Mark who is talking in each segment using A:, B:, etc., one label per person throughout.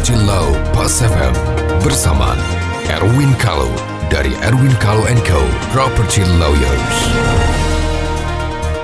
A: Property Law Pas FM bersama Erwin Kalau dari Erwin Kalau Co. Property Lawyers.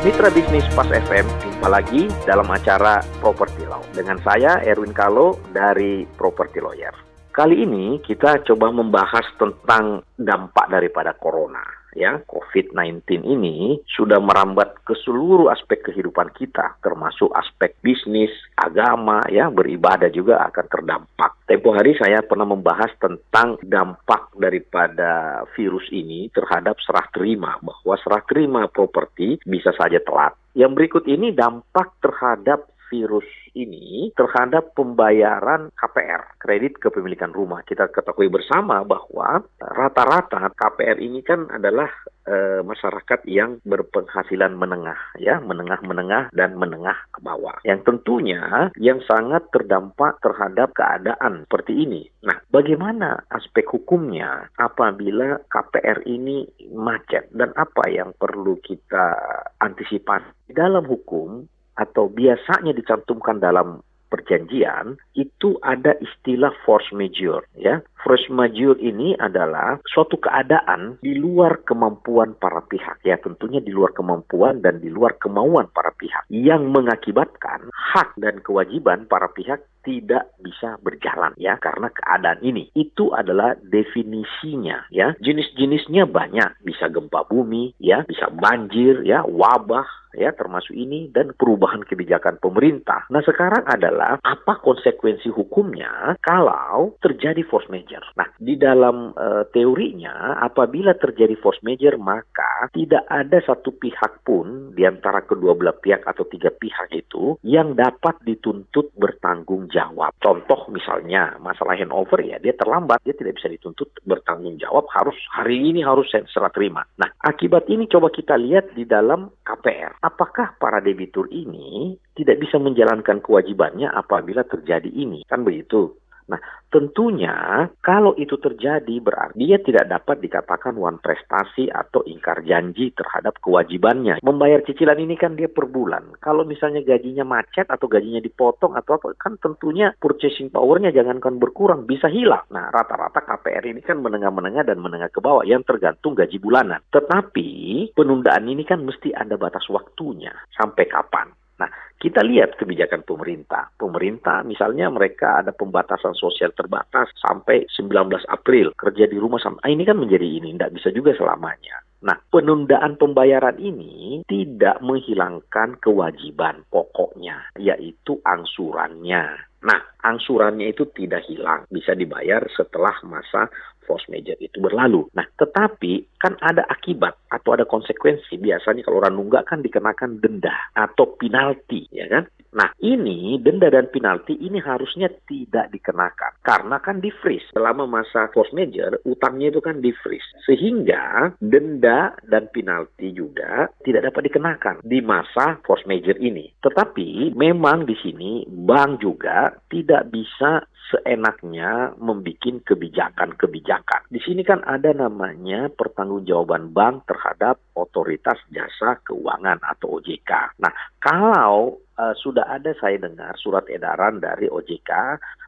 B: Mitra bisnis Pas FM, jumpa lagi dalam acara Property Law dengan saya Erwin Kalau dari Property Lawyer. Kali ini kita coba membahas tentang dampak daripada corona ya COVID-19 ini sudah merambat ke seluruh aspek kehidupan kita termasuk aspek bisnis, agama ya beribadah juga akan terdampak. Tempo hari saya pernah membahas tentang dampak daripada virus ini terhadap serah terima bahwa serah terima properti bisa saja telat. Yang berikut ini dampak terhadap virus ini terhadap pembayaran KPR, kredit kepemilikan rumah. Kita ketahui bersama bahwa rata-rata KPR ini kan adalah e, masyarakat yang berpenghasilan menengah, ya, menengah-menengah dan menengah ke bawah. Yang tentunya yang sangat terdampak terhadap keadaan seperti ini. Nah, bagaimana aspek hukumnya apabila KPR ini macet dan apa yang perlu kita antisipasi? Dalam hukum, atau biasanya dicantumkan dalam perjanjian itu ada istilah force majeure ya. Force majeure ini adalah suatu keadaan di luar kemampuan para pihak ya tentunya di luar kemampuan dan di luar kemauan para pihak yang mengakibatkan hak dan kewajiban para pihak tidak bisa berjalan ya karena keadaan ini. Itu adalah definisinya ya. Jenis-jenisnya banyak, bisa gempa bumi ya, bisa banjir ya, wabah ya termasuk ini dan perubahan kebijakan pemerintah. Nah sekarang adalah apa konsekuensi hukumnya kalau terjadi force major. Nah di dalam uh, teorinya apabila terjadi force major maka tidak ada satu pihak pun di antara kedua belah pihak atau tiga pihak itu yang dapat dituntut bertanggung jawab. Contoh misalnya masalah handover ya dia terlambat dia tidak bisa dituntut bertanggung jawab harus hari ini harus serah terima. Nah akibat ini coba kita lihat di dalam KPR apakah para debitur ini tidak bisa menjalankan kewajibannya apabila terjadi ini? Kan begitu. Nah, tentunya kalau itu terjadi berarti dia tidak dapat dikatakan wan prestasi atau ingkar janji terhadap kewajibannya. Membayar cicilan ini kan dia per bulan. Kalau misalnya gajinya macet atau gajinya dipotong atau apa, kan tentunya purchasing powernya jangankan berkurang, bisa hilang. Nah, rata-rata KPR ini kan menengah-menengah dan menengah ke bawah yang tergantung gaji bulanan. Tetapi penundaan ini kan mesti ada batas waktunya. Sampai kapan? Nah, kita lihat kebijakan pemerintah. Pemerintah misalnya mereka ada pembatasan sosial terbatas sampai 19 April. Kerja di rumah sampai ah, ini kan menjadi ini, tidak bisa juga selamanya. Nah, penundaan pembayaran ini tidak menghilangkan kewajiban pokoknya, yaitu angsurannya. Nah, angsurannya itu tidak hilang, bisa dibayar setelah masa force major itu berlalu. Nah, tetapi kan ada akibat atau ada konsekuensi. Biasanya kalau orang nunggak kan dikenakan denda atau penalti, ya kan? Nah, ini denda dan penalti ini harusnya tidak dikenakan karena kan di freeze selama masa force major utangnya itu kan di freeze sehingga denda dan penalti juga tidak dapat dikenakan di masa force major ini. Tetapi memang di sini bank juga tidak bisa seenaknya membuat kebijakan-kebijakan. Di sini kan ada namanya pertanggungjawaban bank terhadap otoritas jasa keuangan atau OJK. Nah, kalau sudah ada saya dengar surat edaran dari OJK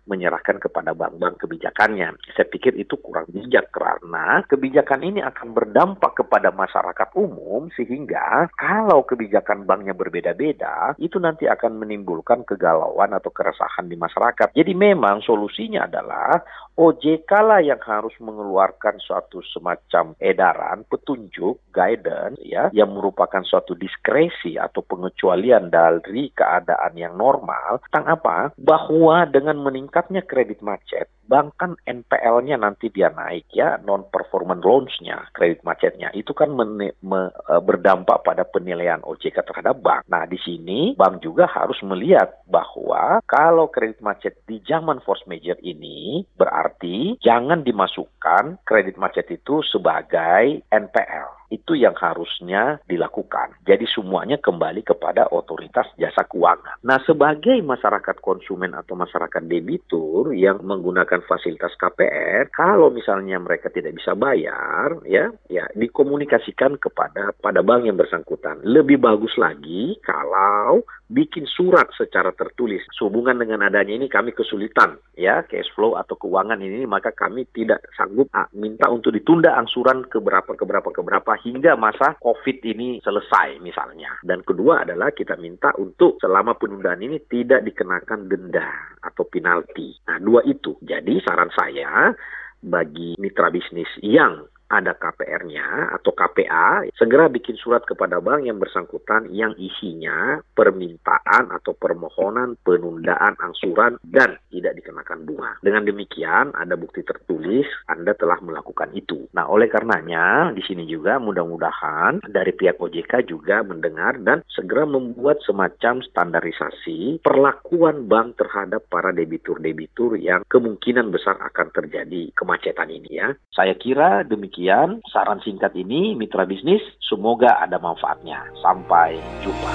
B: menyerahkan kepada bank-bank kebijakannya. Saya pikir itu kurang bijak karena kebijakan ini akan berdampak kepada masyarakat umum sehingga kalau kebijakan banknya berbeda-beda itu nanti akan menimbulkan kegalauan atau keresahan di masyarakat. Jadi memang solusinya adalah OJK lah yang harus mengeluarkan suatu semacam edaran, petunjuk, guidance ya yang merupakan suatu diskresi atau pengecualian dari keadaan yang normal tentang apa? Bahwa dengan meningkatnya kredit macet, bank kan NPL-nya nanti dia naik ya, non performance loans-nya, kredit macetnya itu kan e, berdampak pada penilaian OJK terhadap bank. Nah, di sini bank juga harus melihat bahwa kalau kredit macet di zaman force major ini berarti jangan dimasukkan kredit macet itu sebagai NPL itu yang harusnya dilakukan. Jadi semuanya kembali kepada otoritas jasa keuangan. Nah, sebagai masyarakat konsumen atau masyarakat debitur yang menggunakan fasilitas KPR, kalau misalnya mereka tidak bisa bayar, ya, ya dikomunikasikan kepada pada bank yang bersangkutan. Lebih bagus lagi kalau bikin surat secara tertulis. Sehubungan dengan adanya ini kami kesulitan ya cash flow atau keuangan ini maka kami tidak sanggup ah, minta untuk ditunda angsuran ke berapa ke berapa ke berapa hingga masa Covid ini selesai misalnya. Dan kedua adalah kita minta untuk selama penundaan ini tidak dikenakan denda atau penalti. Nah, dua itu. Jadi saran saya bagi mitra bisnis yang ada KPR-nya atau KPA, segera bikin surat kepada bank yang bersangkutan yang isinya permintaan atau permohonan penundaan angsuran dan tidak dikenakan bunga. Dengan demikian, ada bukti tertulis Anda telah melakukan itu. Nah, oleh karenanya, di sini juga mudah-mudahan dari pihak OJK juga mendengar dan segera membuat semacam standarisasi perlakuan bank terhadap para debitur-debitur yang kemungkinan besar akan terjadi kemacetan ini ya. Saya kira demikian Demikian saran singkat ini mitra bisnis, semoga ada manfaatnya. Sampai jumpa.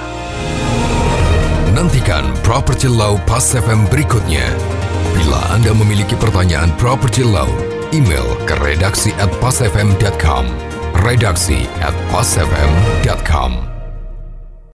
A: Nantikan Property Law Pas FM berikutnya. Bila Anda memiliki pertanyaan Property Law, email ke redaksi at pasfm.com. Redaksi at pasfm.com.